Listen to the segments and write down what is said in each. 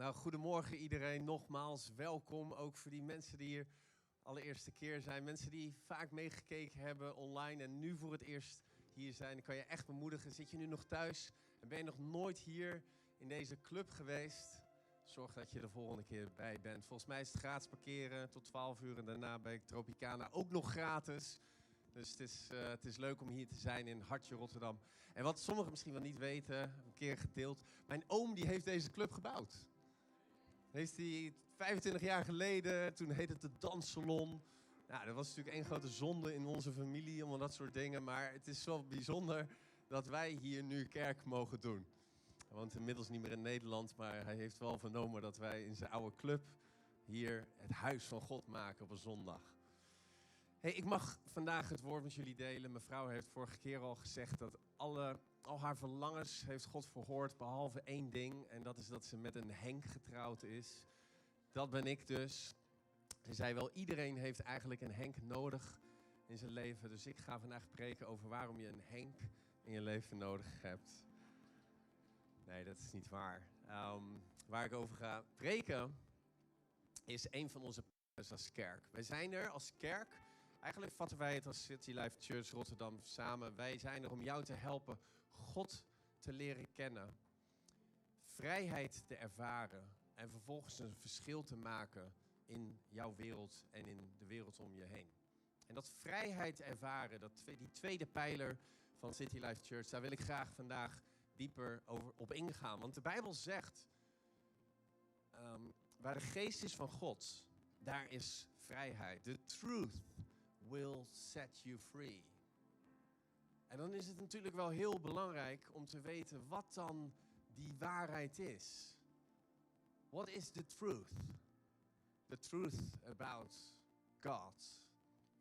Nou, goedemorgen iedereen. Nogmaals welkom. Ook voor die mensen die hier allereerste keer zijn. Mensen die vaak meegekeken hebben online en nu voor het eerst hier zijn. Dan kan je echt bemoedigen. Zit je nu nog thuis en ben je nog nooit hier in deze club geweest? Zorg dat je de volgende keer bij bent. Volgens mij is het gratis parkeren tot 12 uur en daarna bij Tropicana ook nog gratis. Dus het is, uh, het is leuk om hier te zijn in Hartje Rotterdam. En wat sommigen misschien wel niet weten, een keer gedeeld. Mijn oom die heeft deze club gebouwd. Heeft hij 25 jaar geleden, toen heette het de Danssalon. Nou, dat was natuurlijk één grote zonde in onze familie, allemaal dat soort dingen. Maar het is wel bijzonder dat wij hier nu kerk mogen doen. Hij woont inmiddels niet meer in Nederland, maar hij heeft wel vernomen dat wij in zijn oude club hier het huis van God maken op een zondag. Hey, ik mag vandaag het woord met jullie delen. Mevrouw heeft vorige keer al gezegd dat alle, al haar verlangens heeft God verhoord, behalve één ding. En dat is dat ze met een Henk getrouwd is. Dat ben ik dus. Ze zei wel, iedereen heeft eigenlijk een Henk nodig in zijn leven. Dus ik ga vandaag spreken over waarom je een Henk in je leven nodig hebt. Nee, dat is niet waar. Um, waar ik over ga spreken is een van onze als kerk. Wij zijn er als kerk Eigenlijk vatten wij het als City Life Church Rotterdam samen. Wij zijn er om jou te helpen God te leren kennen, vrijheid te ervaren en vervolgens een verschil te maken in jouw wereld en in de wereld om je heen. En dat vrijheid ervaren, dat, die tweede pijler van City Life Church, daar wil ik graag vandaag dieper over, op ingaan. Want de Bijbel zegt, um, waar de geest is van God, daar is vrijheid. De truth will set you free. En dan is het natuurlijk wel heel belangrijk om te weten wat dan die waarheid is. What is the truth? The truth about God.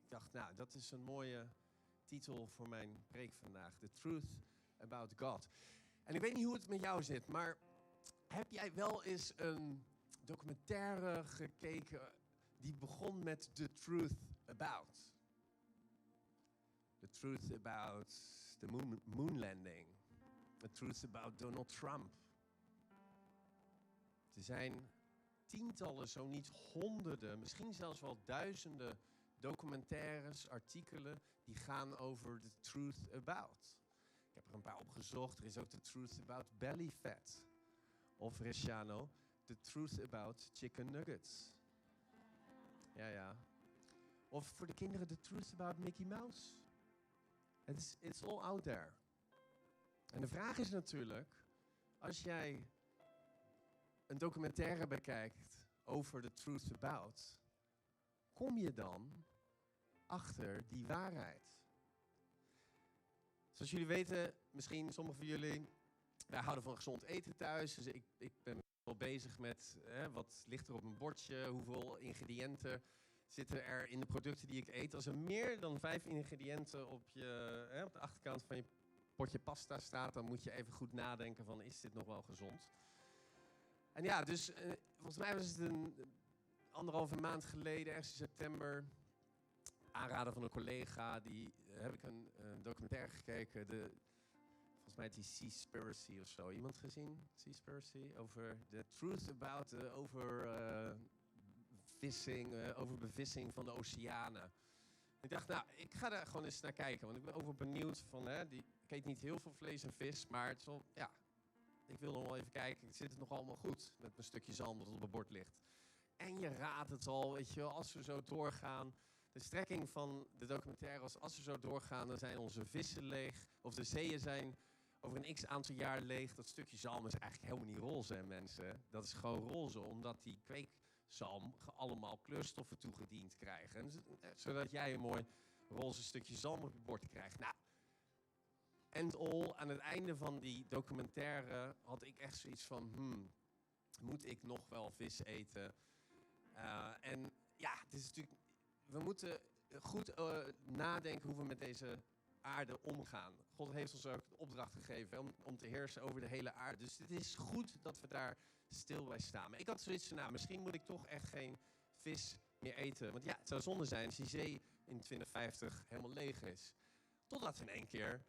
Ik dacht, nou, dat is een mooie titel voor mijn preek vandaag. The truth about God. En ik weet niet hoe het met jou zit, maar heb jij wel eens een documentaire gekeken die begon met The Truth About? The truth about the moon, landing. The truth about Donald Trump. Er zijn tientallen, zo niet honderden, misschien zelfs wel duizenden documentaires, artikelen die gaan over the truth about. Ik heb er een paar opgezocht. Er is ook the truth about belly fat. Of Reciano, the truth about chicken nuggets. Ja, ja. Of voor de kinderen the truth about Mickey Mouse. It's, it's all out there. En de vraag is natuurlijk, als jij een documentaire bekijkt over the truth about, kom je dan achter die waarheid? Zoals jullie weten, misschien sommigen van jullie, wij houden van gezond eten thuis. Dus ik, ik ben wel bezig met hè, wat ligt er op mijn bordje, hoeveel ingrediënten zitten er in de producten die ik eet. Als er meer dan vijf ingrediënten op, je, hè, op de achterkant van je potje pasta staat, dan moet je even goed nadenken van is dit nog wel gezond? En ja, dus eh, volgens mij was het een anderhalve maand geleden, ergens in september, aanraden van een collega, die eh, heb ik een, documentaire gekeken. De, volgens mij die Seaspiracy of zo. Iemand gezien? Seaspiracy? Over the truth about, over uh, vissing, uh, over bevissing van de oceanen. Ik dacht, nou, ik ga daar gewoon eens naar kijken. Want ik ben over benieuwd van, hè, die, ik eet niet heel veel vlees en vis, maar het ja, ik wil nog wel even kijken. Zit het nog allemaal goed met mijn stukje zand dat op het bord ligt? En je raadt het al, weet je wel, als we zo doorgaan. De strekking van de documentaire was, als we zo doorgaan, dan zijn onze vissen leeg. Of de zeeën zijn over een x aantal jaar leeg. Dat stukje zalm is eigenlijk helemaal niet roze, hè, mensen. Dat is gewoon roze, omdat die kweek zalm allemaal kleurstoffen toegediend krijgen. Eh, zodat jij een mooi roze stukje zalm op je bord krijgt. Nou, and all, aan het einde van die documentaire had ik echt zoiets van... Hmm, moet ik nog wel vis eten? Uh, en ja, het is natuurlijk... We moeten goed uh, nadenken hoe we met deze aarde omgaan. God heeft ons ook de opdracht gegeven om, te heersen over de hele aarde. Dus het is goed dat we daar stil bij staan. Maar ik had zoiets van, nou, misschien moet ik toch echt geen vis meer eten. Want ja, het zou zonde zijn als die zee in 2050 helemaal leeg is. Totdat in één keer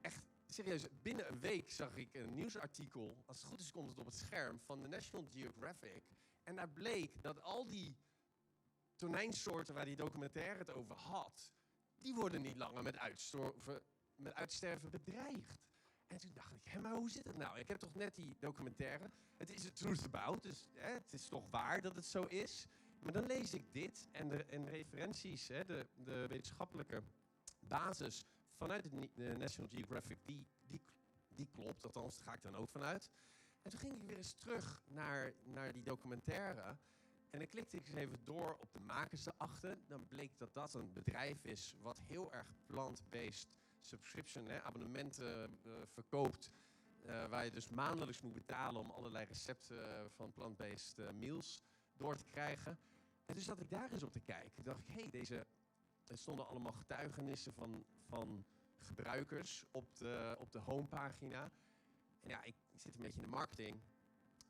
echt serieus, binnen een week zag ik een nieuwsartikel, als het goed is komt het op het scherm, van de National Geographic. En daar bleek dat al die tonijnsoorten waar die documentaire het over had, die worden niet langer met, uitsterven, met uitsterven bedreigd. En toen dacht ik, hé, maar hoe zit het nou? Ik heb toch net die documentaire. Het is het truth about, dus hè, het is toch waar dat het zo is. Maar dan lees ik dit en de en referenties, hè, de, de wetenschappelijke basis vanuit de National Geographic, die, die, die klopt. Althans, daar ga ik dan ook vanuit. En toen ging ik weer eens terug naar, naar die documentaire. En dan klikte ik eens even door op de makers erachter. Dan bleek dat dat een bedrijf is wat heel erg plant-based subscription, hè, abonnementen uh, verkoopt. Uh, waar je dus maandelijks moet betalen om allerlei recepten uh, van plant-based meals door te krijgen. En dus zat ik daar eens op te kijken. dacht ik, hé, hey, deze... Er stonden allemaal getuigenissen van, van gebruikers op de, op de homepagina. En ja, ik zit een beetje in de marketing.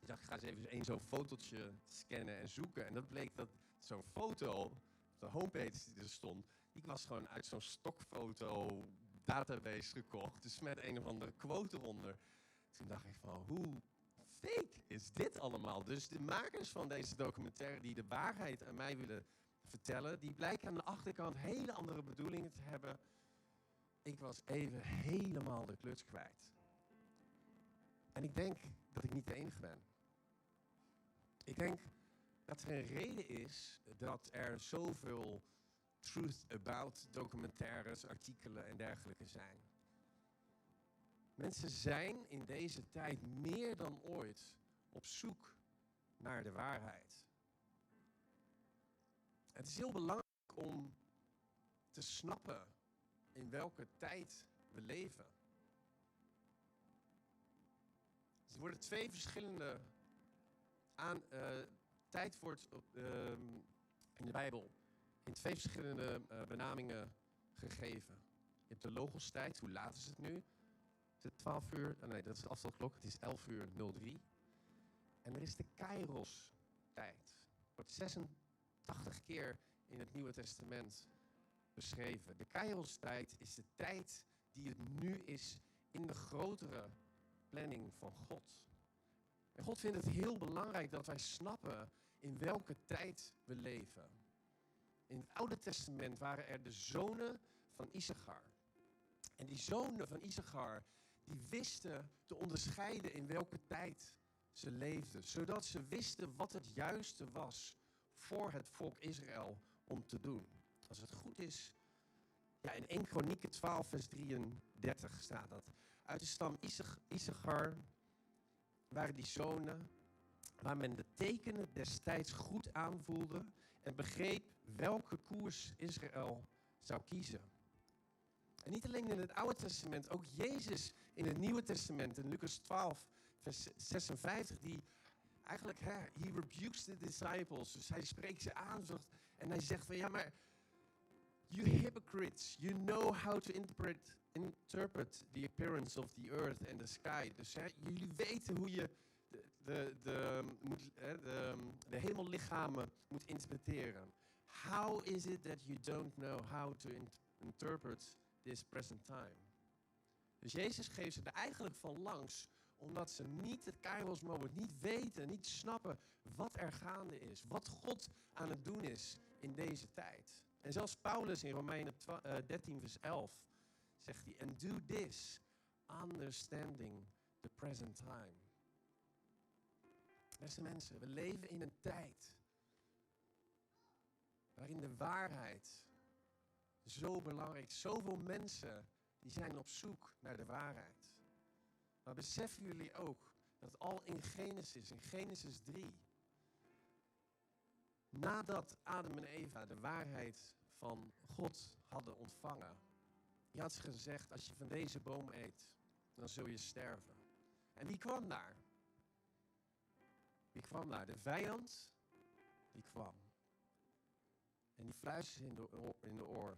Ik dacht, ik ga eens even één zo'n fotootje scannen en zoeken. En dat bleek dat zo'n foto op de homepage die er stond, die was gewoon uit zo'n stokfoto database gekocht. Dus met een of andere quote eronder. Toen dacht ik van, hoe fake is dit allemaal? Dus de makers van deze documentaire die de waarheid aan mij willen vertellen, die blijken aan de achterkant hele andere bedoelingen te hebben. Ik was even helemaal de kluts kwijt. En ik denk dat ik niet de enige ben. Ik denk dat er een reden is dat er zoveel truth about documentaires, artikelen en dergelijke zijn. Mensen zijn in deze tijd meer dan ooit op zoek naar de waarheid. Het is heel belangrijk om te snappen in welke tijd we leven. Er worden twee verschillende aan, uh, tijd wordt uh, in de Bijbel in twee verschillende uh, benamingen gegeven. Je hebt de logostijd, hoe laat is het nu? Is het 12 uur? Oh nee, dat is de afstandsklok. Het is 11 uur 03. En er is de Kairos-tijd. Wordt 86 keer in het Nieuwe Testament beschreven. De Kairos-tijd is de tijd die het nu is in de grotere planning van God. En God vindt het heel belangrijk dat wij snappen in welke tijd we leven. In het Oude Testament waren er de zonen van Issachar. En die zonen van Issachar, die wisten te onderscheiden in welke tijd ze leefden. Zodat ze wisten wat het juiste was voor het volk Israël om te doen. Als het goed is, ja, in 1 Kronieken 12 vers 33 staat dat. Uit de stam Issachar waren die zonen waar men de tekenen destijds goed aanvoelde en begreep welke koers Israël zou kiezen. En niet alleen in het Oude Testament, ook Jezus in het Nieuwe Testament, in Lucas 12, vers 56, die eigenlijk, hè, he rebukes the disciples. Dus hij spreekt ze aan en hij zegt van, ja maar, you hypocrites, you know how to interpret, the appearance of the earth and the sky. Dus jullie weten hoe je de, de, de, de, de hemellichamen moet interpreteren. How is it that you don't know how to interpret this present time? Dus Jezus geeft ze er eigenlijk van langs, omdat ze niet het Kairos moment, niet weten, niet snappen wat er gaande is, wat God aan het doen is in deze tijd. En zelfs Paulus in Romeinen 13, eh, vers 11 zegt hij, and do this, understanding the present time. Beste mensen, we leven in een tijd waarin de waarheid zo belangrijk is. Zoveel mensen die zijn op zoek naar de waarheid. Maar beseffen jullie ook dat al in Genesis, in Genesis 3, nadat Adam en Eva de waarheid van God hadden ontvangen, die had ze gezegd, als je van deze boom eet, dan zul je sterven. En wie kwam daar? Wie kwam daar? De vijand, die kwam. En die fluisterde in in de oor.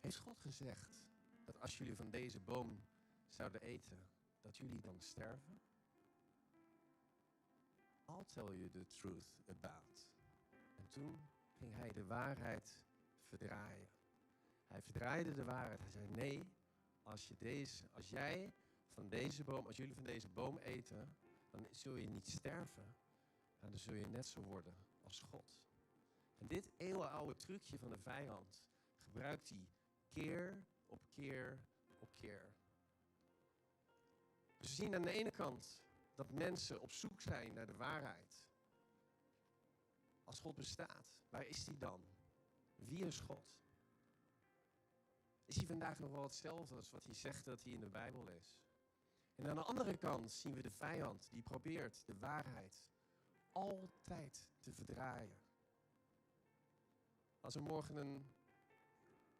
Heeft God gezegd dat als jullie van deze boom zouden eten, dat jullie dan sterven? I'll tell you the truth about. En toen ging hij de waarheid verdraaien. Hij verdraaide de waarheid. Hij zei: Nee, als, je deze, als jij van deze boom, als jullie van deze boom eten, dan zul je niet sterven. En dan zul je net zo worden als God. En dit eeuwenoude trucje van de vijand gebruikt hij keer op keer op keer. Dus we zien aan de ene kant dat mensen op zoek zijn naar de waarheid. Als God bestaat, waar is hij dan? Wie is God? Is hij vandaag nog wel hetzelfde als wat hij zegt dat hij in de Bijbel is? En aan de andere kant zien we de vijand die probeert de waarheid altijd te verdraaien. Als er morgen een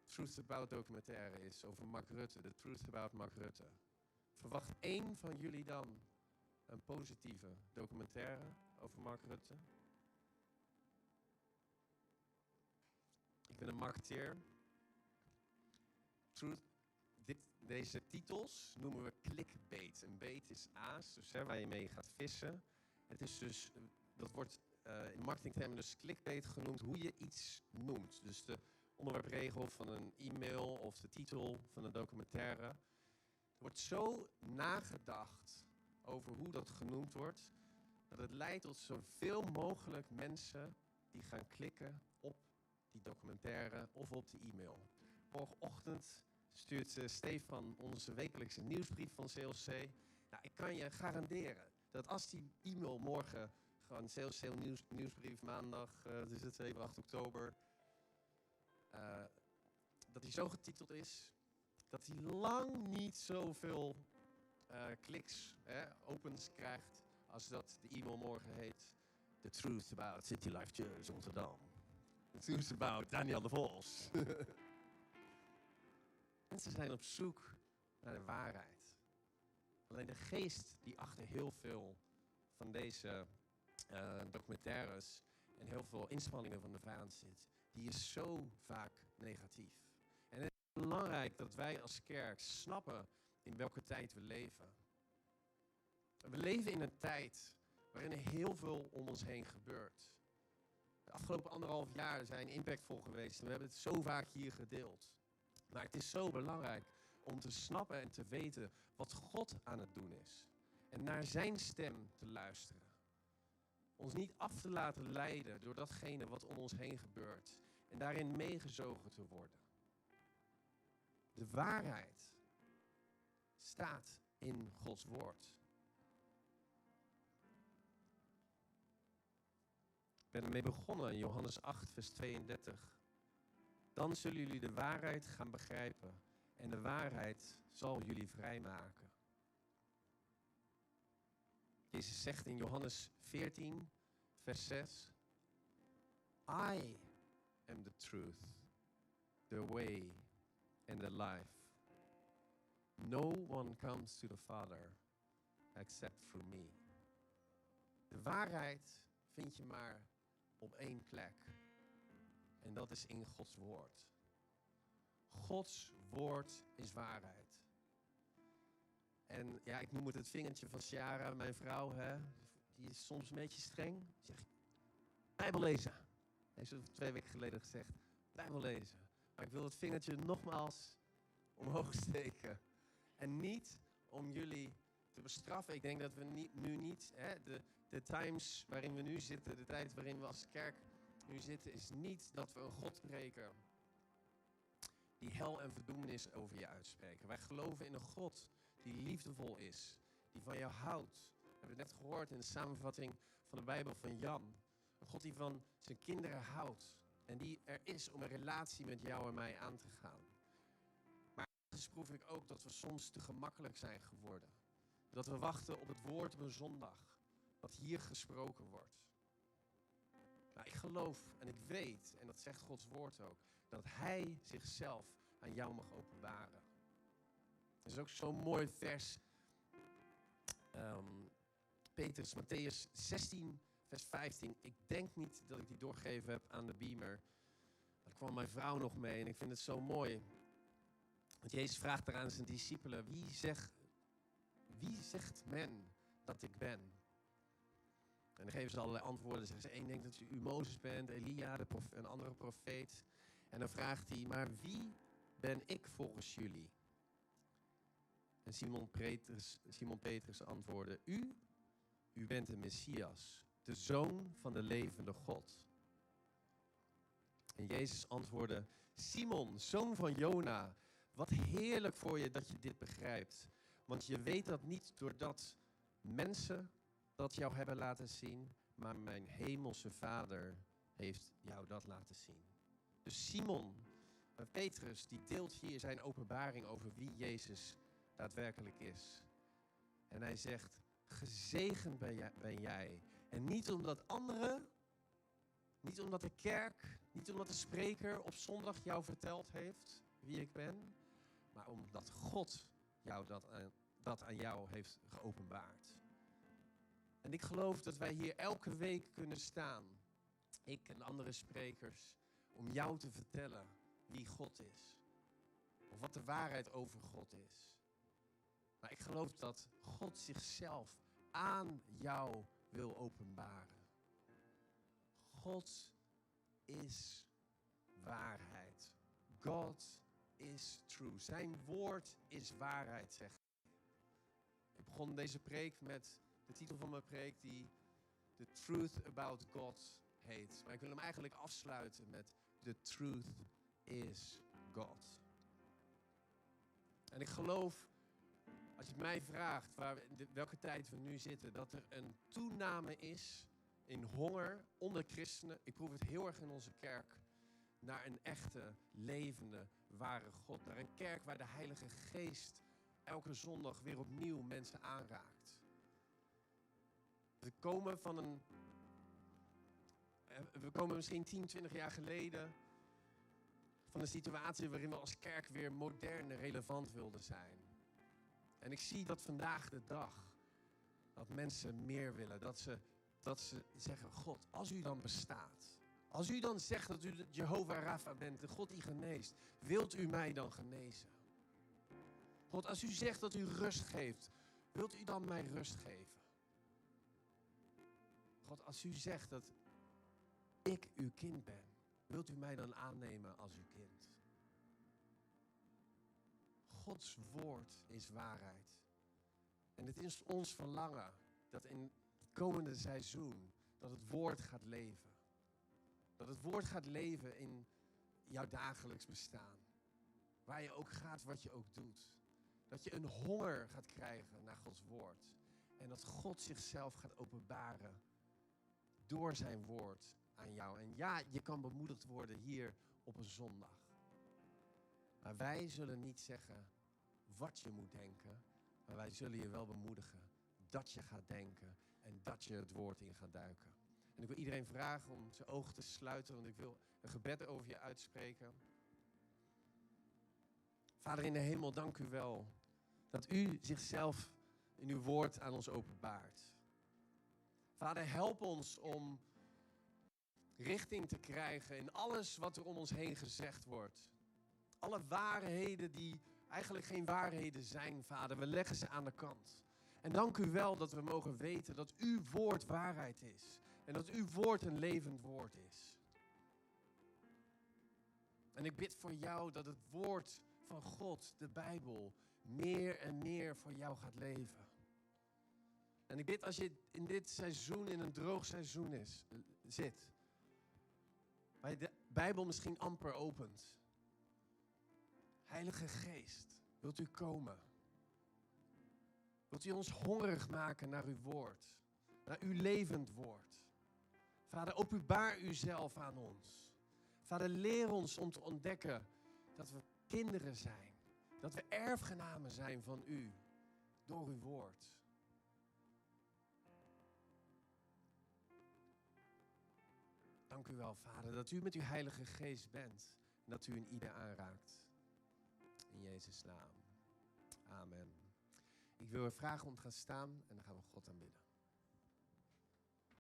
Truth About documentaire is over Mark Rutte, de Truth About Mark Rutte, verwacht één van jullie dan een positieve documentaire over Mark Rutte? Ik ben een marketeer. Truth, deze titels noemen we clickbait. Een bait is aas, dus waar je mee gaat vissen. Het is dus, dat wordt uh, in marketingtermen dus clickbait genoemd, hoe je iets noemt. Dus de onderwerpregel van een e-mail of de titel van een documentaire. Er wordt zo nagedacht over hoe dat genoemd wordt, dat het leidt tot zoveel mogelijk mensen die gaan klikken op die documentaire of op de e-mail. Morgenochtend stuurt uh, Stefan onze wekelijkse nieuwsbrief van CLC. Nou, ik kan je garanderen dat als die e-mail morgen gewoon CLC nieuws, nieuwsbrief maandag, uh, is het 7, 8 oktober, uh, dat hij zo getiteld is dat hij lang niet zoveel kliks, hè, opens krijgt als dat de e-mail morgen heet The Truth About City Life Church Rotterdam. The Truth About Daniel de Vos. Mensen zijn op zoek naar de waarheid. Alleen de geest die achter heel veel van deze uh, documentaires en heel veel inspanningen van de vijand zit, die is zo vaak negatief. En het is belangrijk dat wij als kerk snappen in welke tijd we leven. We leven in een tijd waarin er heel veel om ons heen gebeurt. De afgelopen anderhalf jaar zijn impactvol geweest en we hebben het zo vaak hier gedeeld. Maar het is zo belangrijk om te snappen en te weten wat God aan het doen is. En naar zijn stem te luisteren. Ons niet af te laten leiden door datgene wat om ons heen gebeurt. En daarin meegezogen te worden. De waarheid staat in Gods woord. Ik ben ermee begonnen Johannes 8, vers 32. Dan zullen jullie de waarheid gaan begrijpen en de waarheid zal jullie vrijmaken. Jezus zegt in Johannes 14, vers 6, I am the truth, the way and the life. No one comes to the Father except through me. De waarheid vind je maar op één plek. En dat is in Gods woord. Gods woord is waarheid. En ja, ik noem het het vingertje van Ciara, mijn vrouw. Hè? Die is soms een beetje streng. Zeg, Bijbel lezen. Heeft ze twee weken geleden gezegd. Bijbel lezen. Maar ik wil het vingertje nogmaals omhoog steken. En niet om jullie te bestraffen. Ik denk dat we niet, nu niet, hè, de, de times waarin we nu zitten, de tijd waarin we als kerk nu zitten, is niet dat we een God preken die hel en verdoemenis over je uitspreken. Wij geloven in een God die liefdevol is, die van jou houdt. We hebben het net gehoord in de samenvatting van de Bijbel van Jan. Een God die van zijn kinderen houdt en die er is om een relatie met jou en mij aan te gaan. Maar ergens proef ik ook dat we soms te gemakkelijk zijn geworden. Dat we wachten op het woord op een zondag, wat hier gesproken wordt. Nou, ik geloof en ik weet, en dat zegt Gods woord ook, dat Hij zichzelf aan jou mag openbaren. Er is ook zo'n mooi vers. Um, Petrus, Matthäus 16, vers 15. Ik denk niet dat ik die doorgegeven heb aan de beamer. Daar kwam mijn vrouw nog mee en ik vind het zo mooi. Want Jezus vraagt eraan zijn discipelen: wie, zegt, wie zegt men dat ik ben? En dan geven ze allerlei antwoorden. Zeggen ze: één denkt dat u Mozes bent, Elia, de een andere profeet. En dan vraagt hij: maar wie ben ik volgens jullie? En Simon Petrus, Simon Petrus antwoordde, u, u bent de Messias, de zoon van de levende God. En Jezus antwoordde, Simon, zoon van Jona, wat heerlijk voor je dat je dit begrijpt. Want je weet dat niet doordat mensen dat jou hebben laten zien, maar mijn hemelse Vader heeft jou dat laten zien. Dus Simon, eh, Petrus, die deelt hier zijn openbaring over wie Jezus daadwerkelijk is. En hij zegt, gezegend ben jij, ben jij. En niet omdat anderen, niet omdat de kerk, niet omdat de spreker op zondag jou verteld heeft wie ik ben, maar omdat God jou dat aan, dat aan jou heeft geopenbaard. En ik geloof dat wij hier elke week kunnen staan, ik en andere sprekers, om jou te vertellen wie God is. Of wat de waarheid over God is. Maar ik geloof dat God zichzelf aan jou wil openbaren. God is waarheid. God is true. Zijn woord is waarheid, zegt Ik begon deze preek met de titel van mijn preek die The Truth About God heet. Maar ik wil hem eigenlijk afsluiten met The Truth is God. En ik geloof, als je mij vraagt waar, welke tijd we nu zitten, dat er een toename is in honger onder christenen. Ik proef het heel erg in onze kerk. Naar een echte, levende, ware God. Naar een kerk waar de Heilige Geest elke zondag weer opnieuw mensen aanraakt. We komen van een. Eh, we komen misschien 10, 20 jaar geleden van een situatie waarin we als kerk weer modern en relevant wilden zijn. En ik zie dat vandaag de dag dat mensen meer willen. Dat ze, dat ze zeggen, God, als u dan bestaat. Als u dan zegt dat u Jehovah Rapha bent, de God die geneest. Wilt u mij dan genezen? God, als u zegt dat u rust geeft. Wilt u dan mij rust geven? God, als u zegt dat ik uw kind ben. Wilt u mij dan aannemen als uw kind? Gods woord is waarheid. En het is ons verlangen dat in het komende seizoen dat het woord gaat leven. Dat het woord gaat leven in jouw dagelijks bestaan. Waar je ook gaat, wat je ook doet. Dat je een honger gaat krijgen naar Gods woord. En dat God zichzelf gaat openbaren door zijn woord aan jou. En ja, je kan bemoedigd worden hier op een zondag. Maar wij zullen niet zeggen wat je moet denken, maar wij zullen je wel bemoedigen dat je gaat denken en dat je het woord in gaat duiken. En ik wil iedereen vragen om zijn ogen te sluiten, want ik wil een gebed over je uitspreken. Vader in de hemel, dank u wel dat u zichzelf in uw woord aan ons openbaart. Vader, help ons om richting te krijgen in alles wat er om ons heen gezegd wordt. Alle waarheden die eigenlijk geen waarheden zijn, Vader, we leggen ze aan de kant. En dank u wel dat we mogen weten dat uw woord waarheid is. En dat uw woord een levend woord is. En ik bid voor jou dat het woord van God, de Bijbel, meer en meer voor jou gaat leven. En ik bid als je in dit seizoen, in een droog seizoen is, zit, waar je de Bijbel misschien amper opent. Heilige Geest, wilt u komen? Wilt u ons hongerig maken naar uw woord, naar uw levend woord? Vader, openbaar uzelf aan ons. Vader, leer ons om te ontdekken dat we kinderen zijn. Dat we erfgenamen zijn van u door uw woord. Dank u wel, Vader, dat u met uw Heilige Geest bent en dat u een ieder aanraakt. In Jezus' naam. Amen. Ik wil u vragen om te gaan staan en dan gaan we God aanbidden.